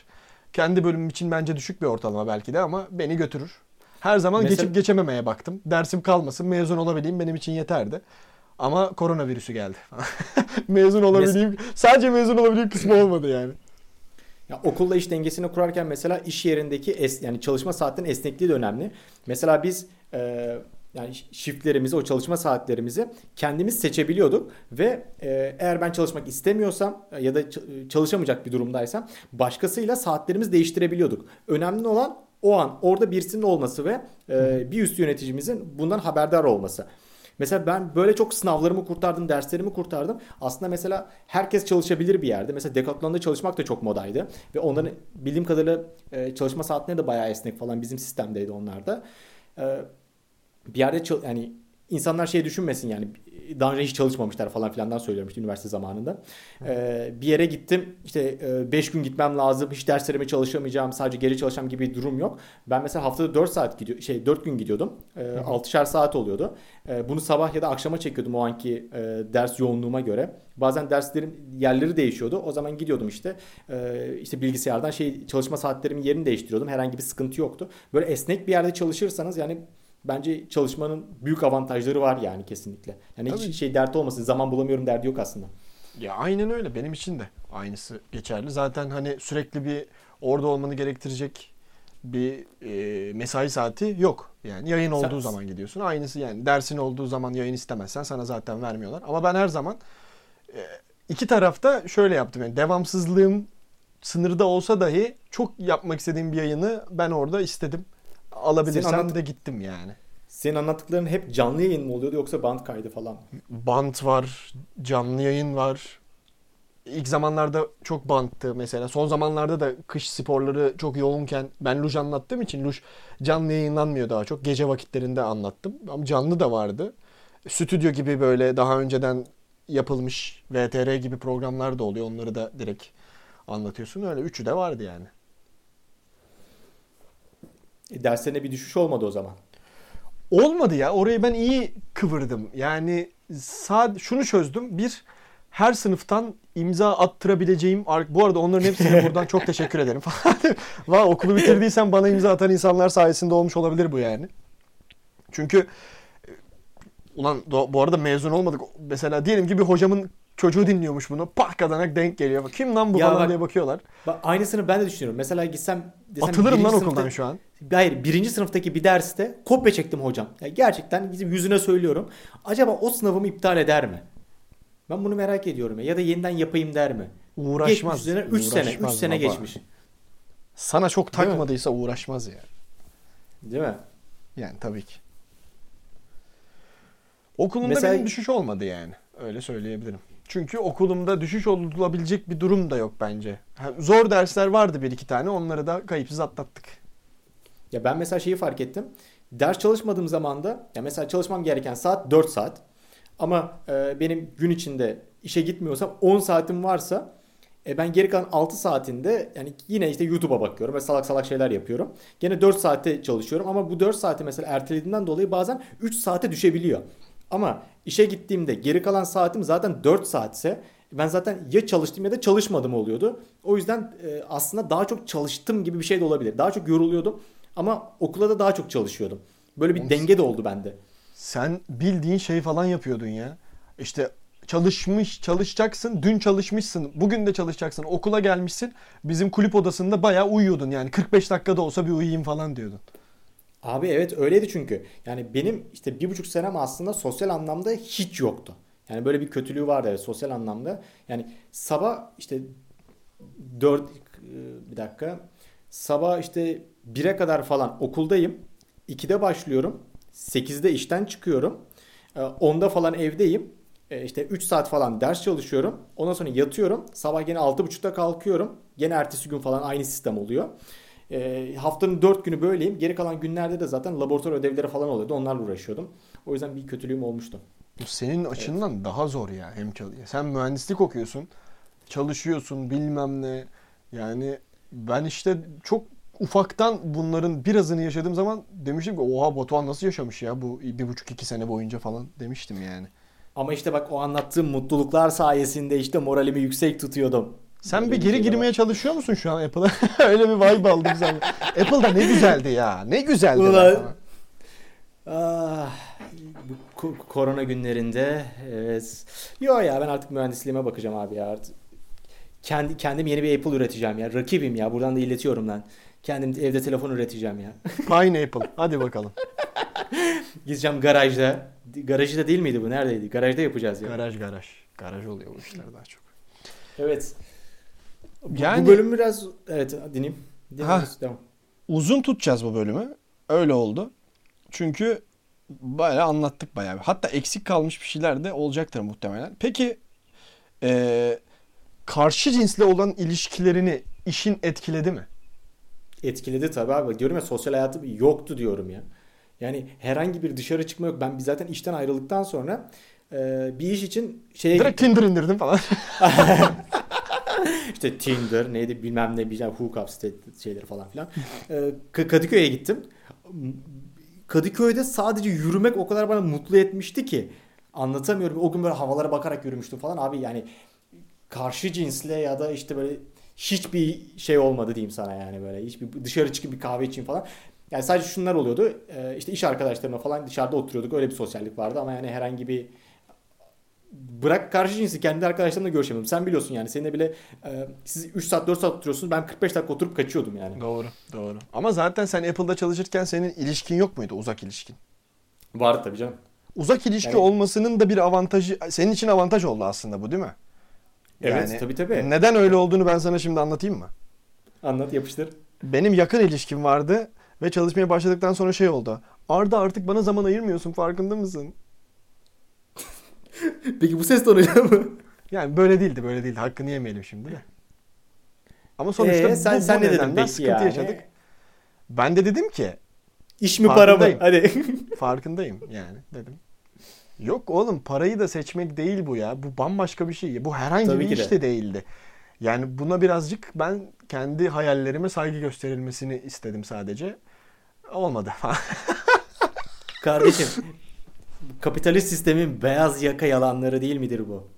Kendi bölümüm için bence düşük bir ortalama belki de ama beni götürür. Her zaman Mesela- geçip geçememeye baktım. Dersim kalmasın, mezun olabileyim benim için yeterdi. Ama koronavirüsü geldi. mezun olabileyim. Sadece mezun olabileyim kısmı olmadı yani. Ya okulla iş dengesini kurarken mesela iş yerindeki es, yani çalışma saatinin esnekliği de önemli. Mesela biz e, yani shiftlerimizi, o çalışma saatlerimizi kendimiz seçebiliyorduk ve e, eğer ben çalışmak istemiyorsam e, ya da ç- çalışamayacak bir durumdaysam başkasıyla saatlerimizi değiştirebiliyorduk. Önemli olan o an orada birisinin olması ve e, bir üst yöneticimizin bundan haberdar olması. Mesela ben böyle çok sınavlarımı kurtardım, derslerimi kurtardım. Aslında mesela herkes çalışabilir bir yerde. Mesela Decathlon'da çalışmak da çok modaydı. Ve onların bildiğim kadarıyla e, çalışma saatleri de bayağı esnek falan bizim sistemdeydi onlar da. E, bir yerde çal- yani insanlar şey düşünmesin yani daha önce hiç çalışmamışlar falan filandan söylüyorum işte üniversite zamanında. Ee, bir yere gittim işte 5 gün gitmem lazım hiç derslerime çalışamayacağım sadece geri çalışacağım gibi bir durum yok. Ben mesela haftada 4 saat gidiyor şey 4 gün gidiyordum. Ee, 6'şer saat oluyordu. Ee, bunu sabah ya da akşama çekiyordum o anki e, ders yoğunluğuma göre. Bazen derslerin yerleri değişiyordu. O zaman gidiyordum işte e, işte bilgisayardan şey çalışma saatlerimin yerini değiştiriyordum. Herhangi bir sıkıntı yoktu. Böyle esnek bir yerde çalışırsanız yani bence çalışmanın büyük avantajları var yani kesinlikle. Yani Tabii. hiç şey dert olmasın. Zaman bulamıyorum derdi yok aslında. Ya aynen öyle. Benim için de aynısı geçerli. Zaten hani sürekli bir orada olmanı gerektirecek bir e, mesai saati yok. Yani yayın Sen- olduğu zaman gidiyorsun. Aynısı yani dersin olduğu zaman yayın istemezsen sana zaten vermiyorlar. Ama ben her zaman e, iki tarafta şöyle yaptım. Yani devamsızlığım sınırda olsa dahi çok yapmak istediğim bir yayını ben orada istedim. Senin Alabilirsem anlat- de gittim yani. Senin anlattıkların hep canlı yayın mı oluyordu yoksa band kaydı falan mı? Bant var, canlı yayın var. İlk zamanlarda çok banttı mesela. Son zamanlarda da kış sporları çok yoğunken ben luj anlattığım için luj canlı yayınlanmıyor daha çok. Gece vakitlerinde anlattım. Ama canlı da vardı. Stüdyo gibi böyle daha önceden yapılmış VTR gibi programlar da oluyor. Onları da direkt anlatıyorsun. Öyle üçü de vardı yani. E, derslerine bir düşüş olmadı o zaman. Olmadı ya. Orayı ben iyi kıvırdım. Yani sad şunu çözdüm. Bir her sınıftan imza attırabileceğim bu arada onların hepsine buradan çok teşekkür ederim falan. Vay okulu bitirdiysen bana imza atan insanlar sayesinde olmuş olabilir bu yani. Çünkü e, ulan do- bu arada mezun olmadık. Mesela diyelim ki bir hocamın çocuğu dinliyormuş bunu. Pahkadanak denk geliyor. Kim lan bu Ya falan bak- diye bakıyorlar. Bak, aynısını ben de düşünüyorum. Mesela gitsem desem Atılırım lan okuldan şu an. Hayır birinci sınıftaki bir derste kopya çektim hocam. Ya gerçekten yüzüne söylüyorum. Acaba o sınavımı iptal eder mi? Ben bunu merak ediyorum ya. Ya da yeniden yapayım der mi? Uğraşmaz. Geçmiş üzerine 3 sene, 3 Uğraşmaz sene baba. geçmiş. Sana çok Değil mi? takmadıysa uğraşmaz ya. Değil mi? Yani tabii ki. Okulumda Mesela- benim düşüş olmadı yani. Öyle söyleyebilirim. Çünkü okulumda düşüş olabilecek bir durum da yok bence. Zor dersler vardı bir iki tane. Onları da kayıpsız atlattık. Ya ben mesela şeyi fark ettim. Ders çalışmadığım zaman da ya mesela çalışmam gereken saat 4 saat. Ama e, benim gün içinde işe gitmiyorsam 10 saatim varsa e, ben geri kalan 6 saatinde yani yine işte YouTube'a bakıyorum ve salak salak şeyler yapıyorum. Gene 4 saatte çalışıyorum ama bu 4 saati mesela ertelediğimden dolayı bazen 3 saate düşebiliyor. Ama işe gittiğimde geri kalan saatim zaten 4 saatse ben zaten ya çalıştım ya da çalışmadım oluyordu. O yüzden e, aslında daha çok çalıştım gibi bir şey de olabilir. Daha çok yoruluyordum ama okula da daha çok çalışıyordum. Böyle bir Oğlum, denge de oldu bende. Sen bildiğin şey falan yapıyordun ya. İşte çalışmış, çalışacaksın. Dün çalışmışsın. Bugün de çalışacaksın. Okula gelmişsin. Bizim kulüp odasında bayağı uyuyordun yani. 45 dakikada olsa bir uyuyayım falan diyordun. Abi evet öyleydi çünkü. Yani benim işte bir buçuk senem aslında sosyal anlamda hiç yoktu. Yani böyle bir kötülüğü vardı evet, sosyal anlamda. Yani sabah işte 4 bir dakika. Sabah işte 1'e kadar falan okuldayım. 2'de başlıyorum. 8'de işten çıkıyorum. 10'da falan evdeyim. E, işte 3 saat falan ders çalışıyorum. Ondan sonra yatıyorum. Sabah gene 6.30'da kalkıyorum. Gene ertesi gün falan aynı sistem oluyor. E, haftanın 4 günü böyleyim. Geri kalan günlerde de zaten laboratuvar ödevleri falan oluyordu. Onlarla uğraşıyordum. O yüzden bir kötülüğüm olmuştu. Bu senin açından evet. daha zor ya hem çalıyor. Sen mühendislik okuyorsun. Çalışıyorsun bilmem ne. Yani ben işte çok ufaktan bunların birazını yaşadığım zaman demiştim ki oha Batuhan nasıl yaşamış ya bu bir buçuk iki sene boyunca falan demiştim yani. Ama işte bak o anlattığım mutluluklar sayesinde işte moralimi yüksek tutuyordum. Sen bir geri şey girmeye var. çalışıyor musun şu an Apple'a? Öyle bir vibe aldım sen. Apple'da ne güzeldi ya. Ne güzeldi. Ulan. Ah, bu korona günlerinde evet. Yo ya ben artık mühendisliğime bakacağım abi ya. Artık kendi kendim yeni bir Apple üreteceğim ya. Rakibim ya. Buradan da iletiyorum lan. Kendim evde telefon üreteceğim ya. Pineapple. Hadi bakalım. Gideceğim garajda. Garajı da değil miydi bu? Neredeydi? Garajda yapacağız ya. Garaj garaj. Garaj oluyor bu işler daha çok. Evet. Yani, bu bölüm biraz evet dinleyeyim. Ha, devam. Uzun tutacağız bu bölümü. Öyle oldu. Çünkü bayağı anlattık bayağı. Hatta eksik kalmış bir şeyler de olacaktır muhtemelen. Peki e, karşı cinsle olan ilişkilerini işin etkiledi mi? Etkiledi tabii abi. Diyorum ya sosyal hayatım yoktu diyorum ya. Yani herhangi bir dışarı çıkma yok. Ben zaten işten ayrıldıktan sonra e, bir iş için şeye Direkt Tinder indirdim falan. İşte Tinder neydi bilmem ne bilmem hookup şeyleri falan filan. E, Kadıköy'e gittim. Kadıköy'de sadece yürümek o kadar bana mutlu etmişti ki anlatamıyorum. O gün böyle havalara bakarak yürümüştüm falan. Abi yani karşı cinsle ya da işte böyle hiçbir şey olmadı diyeyim sana yani böyle. Hiçbir dışarı çıkıp bir kahve içeyim falan. Yani sadece şunlar oluyordu. Ee, işte iş arkadaşlarımla falan dışarıda oturuyorduk. Öyle bir sosyallik vardı ama yani herhangi bir bırak karşı cinsi kendi arkadaşlarımla görüşemiyorum. Sen biliyorsun yani seninle bile e, siz 3 saat 4 saat oturuyorsunuz. Ben 45 dakika oturup kaçıyordum yani. Doğru doğru. Ama zaten sen Apple'da çalışırken senin ilişkin yok muydu uzak ilişkin? Vardı tabii canım. Uzak ilişki yani... olmasının da bir avantajı senin için avantaj oldu aslında bu değil mi? Evet yani, tabii tabii. Neden öyle olduğunu ben sana şimdi anlatayım mı? Anlat yapıştır. Benim yakın ilişkim vardı ve çalışmaya başladıktan sonra şey oldu. Arda artık bana zaman ayırmıyorsun farkında mısın? Peki bu ses tonuyla mı? Yani böyle değildi böyle değildi. Hakkını yemeyelim şimdi de. Ama sonuçta ee, sen, bu, sen bu ne dedin peki sıkıntı yani? yaşadık. Ben de dedim ki İş mi para mı? Hadi. farkındayım yani dedim. Yok oğlum parayı da seçmek değil bu ya. Bu bambaşka bir şey. Bu herhangi Tabii bir iş de değildi. Yani buna birazcık ben kendi hayallerime saygı gösterilmesini istedim sadece. Olmadı Kardeşim kapitalist sistemin beyaz yaka yalanları değil midir bu?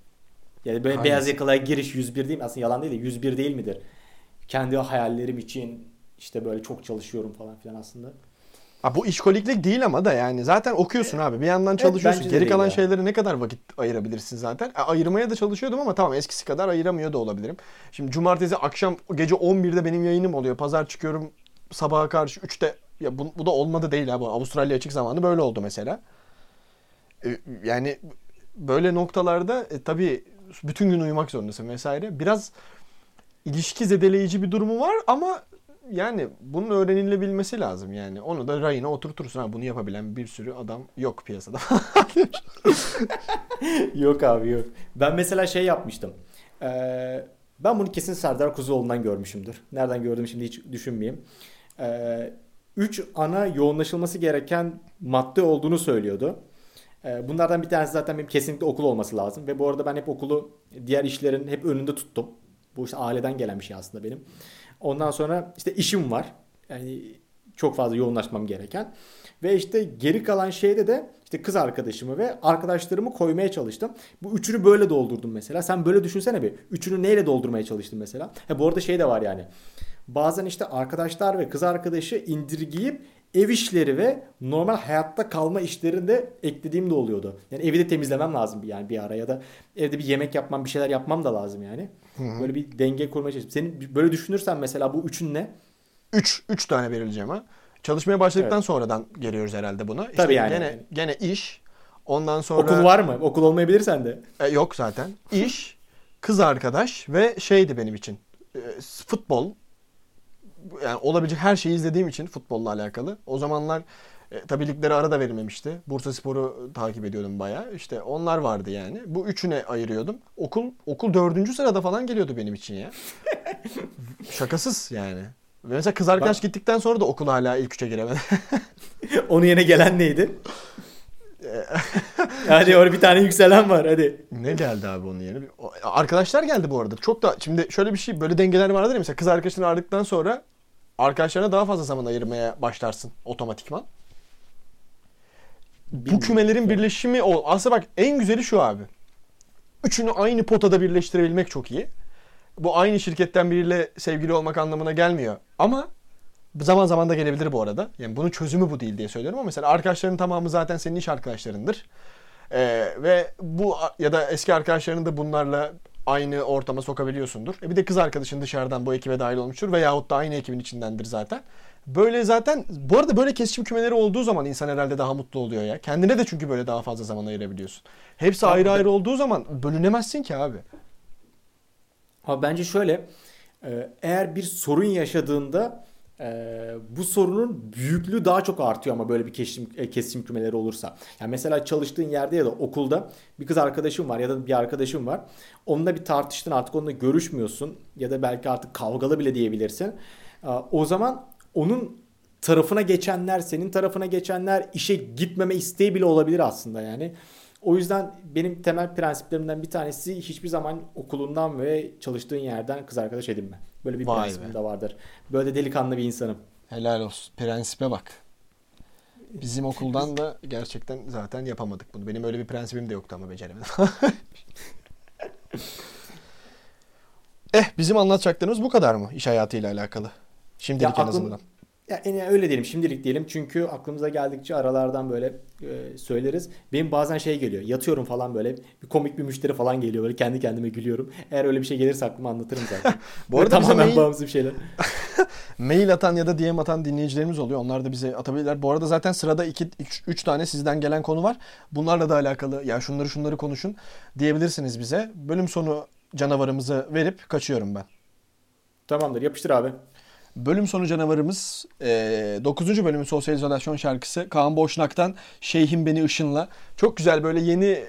Yani böyle Hangisi? beyaz yakalığa giriş 101 değil mi? Aslında yalan değil de 101 değil midir? Kendi hayallerim için işte böyle çok çalışıyorum falan filan aslında. Ha, bu işkoliklik değil ama da yani zaten okuyorsun abi bir yandan çalışıyorsun. Evet, Geri kalan ya. şeylere ne kadar vakit ayırabilirsin zaten. E, ayırmaya da çalışıyordum ama tamam eskisi kadar ayıramıyor da olabilirim. Şimdi cumartesi akşam gece 11'de benim yayınım oluyor. Pazar çıkıyorum sabaha karşı 3'te ya bu, bu da olmadı değil abi. Avustralya açık zamanı böyle oldu mesela. E, yani böyle noktalarda e, tabii bütün gün uyumak zorundasın vesaire. Biraz ilişki zedeleyici bir durumu var ama yani bunun öğrenilebilmesi lazım yani. Onu da rayına oturtursun. Ha, bunu yapabilen bir sürü adam yok piyasada. yok abi yok. Ben mesela şey yapmıştım. Ee, ben bunu kesin Serdar Kuzuoğlu'ndan görmüşümdür. Nereden gördüm şimdi hiç düşünmeyeyim. Ee, üç ana yoğunlaşılması gereken madde olduğunu söylüyordu. Ee, bunlardan bir tanesi zaten benim kesinlikle okul olması lazım. Ve bu arada ben hep okulu diğer işlerin hep önünde tuttum. Bu işte aileden gelen bir şey aslında benim. Ondan sonra işte işim var. Yani Çok fazla yoğunlaşmam gereken. Ve işte geri kalan şeyde de işte kız arkadaşımı ve arkadaşlarımı koymaya çalıştım. Bu üçünü böyle doldurdum mesela. Sen böyle düşünsene bir. Üçünü neyle doldurmaya çalıştın mesela? Ha, bu arada şey de var yani. Bazen işte arkadaşlar ve kız arkadaşı indirgeyip ev işleri ve normal hayatta kalma işlerini de eklediğim de oluyordu. Yani evi de temizlemem lazım yani bir ara ya da evde bir yemek yapmam, bir şeyler yapmam da lazım yani. Hı-hı. Böyle bir denge kurmaya çalıştım. Senin böyle düşünürsen mesela bu üçün ne? Üç, üç tane verileceğim ha. Çalışmaya başladıktan evet. sonradan geliyoruz herhalde buna. İşte Tabii yani. Gene, gene iş. Ondan sonra... Okul var mı? Okul olmayabilir sende. E, yok zaten. İş, kız arkadaş ve şeydi benim için. E, futbol. Yani olabilecek her şeyi izlediğim için futbolla alakalı. O zamanlar e, tabii ligleri arada verilmemişti. Bursa Spor'u takip ediyordum bayağı. İşte onlar vardı yani. Bu üçüne ayırıyordum. Okul okul dördüncü sırada falan geliyordu benim için ya. Şakasız yani. Mesela kız arkadaş Bak. gittikten sonra da okul hala ilk üçe giremedi. Onun yerine gelen neydi? hadi orada bir tane yükselen var hadi. Ne geldi abi onun yerine? Arkadaşlar geldi bu arada. Çok da şimdi şöyle bir şey böyle dengeler vardır ya mesela kız arkadaşını aradıktan sonra arkadaşlarına daha fazla zaman ayırmaya başlarsın otomatikman. Bilmiyorum. Bu kümelerin birleşimi o. Aslında bak en güzeli şu abi. Üçünü aynı potada birleştirebilmek çok iyi bu aynı şirketten biriyle sevgili olmak anlamına gelmiyor. Ama zaman zaman da gelebilir bu arada. Yani bunun çözümü bu değil diye söylüyorum ama mesela arkadaşların tamamı zaten senin iş arkadaşlarındır. Ee, ve bu ya da eski arkadaşlarını da bunlarla aynı ortama sokabiliyorsundur. E bir de kız arkadaşın dışarıdan bu ekibe dahil olmuştur veyahut da aynı ekibin içindendir zaten. Böyle zaten bu arada böyle kesişim kümeleri olduğu zaman insan herhalde daha mutlu oluyor ya. Kendine de çünkü böyle daha fazla zaman ayırabiliyorsun. Hepsi abi ayrı ayrı olduğu zaman bölünemezsin ki abi. Ama bence şöyle e, eğer bir sorun yaşadığında e, bu sorunun büyüklüğü daha çok artıyor ama böyle bir kesişim, e, kesişim kümeleri olursa. Yani mesela çalıştığın yerde ya da okulda bir kız arkadaşım var ya da bir arkadaşım var. Onunla bir tartıştın artık onunla görüşmüyorsun ya da belki artık kavgalı bile diyebilirsin. O zaman onun tarafına geçenler, senin tarafına geçenler işe gitmeme isteği bile olabilir aslında yani. O yüzden benim temel prensiplerimden bir tanesi hiçbir zaman okulundan ve çalıştığın yerden kız arkadaş edinme. Böyle bir Vay prensibim be. de vardır. Böyle delikanlı bir insanım. Helal olsun. Prensipe bak. Bizim okuldan da gerçekten zaten yapamadık bunu. Benim öyle bir prensibim de yoktu ama beceremedim. eh bizim anlatacaklarımız bu kadar mı iş hayatıyla alakalı? Şimdilik ya en aklım, azından. Ya yani öyle diyelim şimdilik diyelim çünkü aklımıza geldikçe aralardan böyle e, söyleriz. Benim bazen şey geliyor yatıyorum falan böyle bir komik bir müşteri falan geliyor böyle kendi kendime gülüyorum. Eğer öyle bir şey gelirse aklıma anlatırım zaten. Bu arada tamamen mail... bağımsız bir şeyler. mail atan ya da DM atan dinleyicilerimiz oluyor. Onlar da bize atabilirler. Bu arada zaten sırada 2 3 tane sizden gelen konu var. Bunlarla da alakalı ya şunları şunları konuşun diyebilirsiniz bize. Bölüm sonu canavarımızı verip kaçıyorum ben. Tamamdır yapıştır abi. Bölüm sonu canavarımız e, 9. bölümün sosyal izolasyon şarkısı Kaan Boşnak'tan Şeyhim Beni Işınla. Çok güzel böyle yeni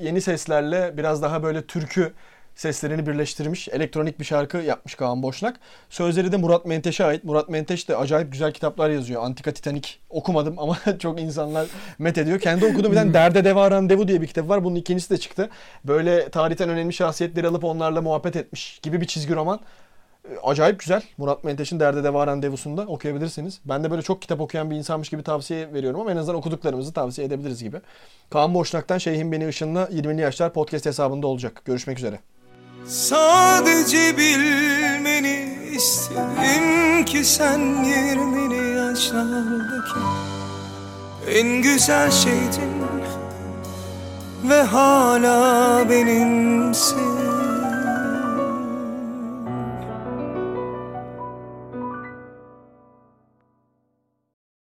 yeni seslerle biraz daha böyle türkü seslerini birleştirmiş. Elektronik bir şarkı yapmış Kaan Boşnak. Sözleri de Murat Menteş'e ait. Murat Menteş de acayip güzel kitaplar yazıyor. Antika Titanik okumadım ama çok insanlar met ediyor. Kendi okuduğum bir tane Derde Deva Randevu diye bir kitap var. Bunun ikincisi de çıktı. Böyle tarihten önemli şahsiyetleri alıp onlarla muhabbet etmiş gibi bir çizgi roman acayip güzel. Murat Menteş'in Derde Deva Randevusu'nda okuyabilirsiniz. Ben de böyle çok kitap okuyan bir insanmış gibi tavsiye veriyorum ama en azından okuduklarımızı tavsiye edebiliriz gibi. Kaan Boşnak'tan Şeyhim Beni Işın'la 20'li yaşlar podcast hesabında olacak. Görüşmek üzere. Sadece bilmeni istedim ki sen 20'li yaşlardaki en güzel şeydin ve hala benimsin.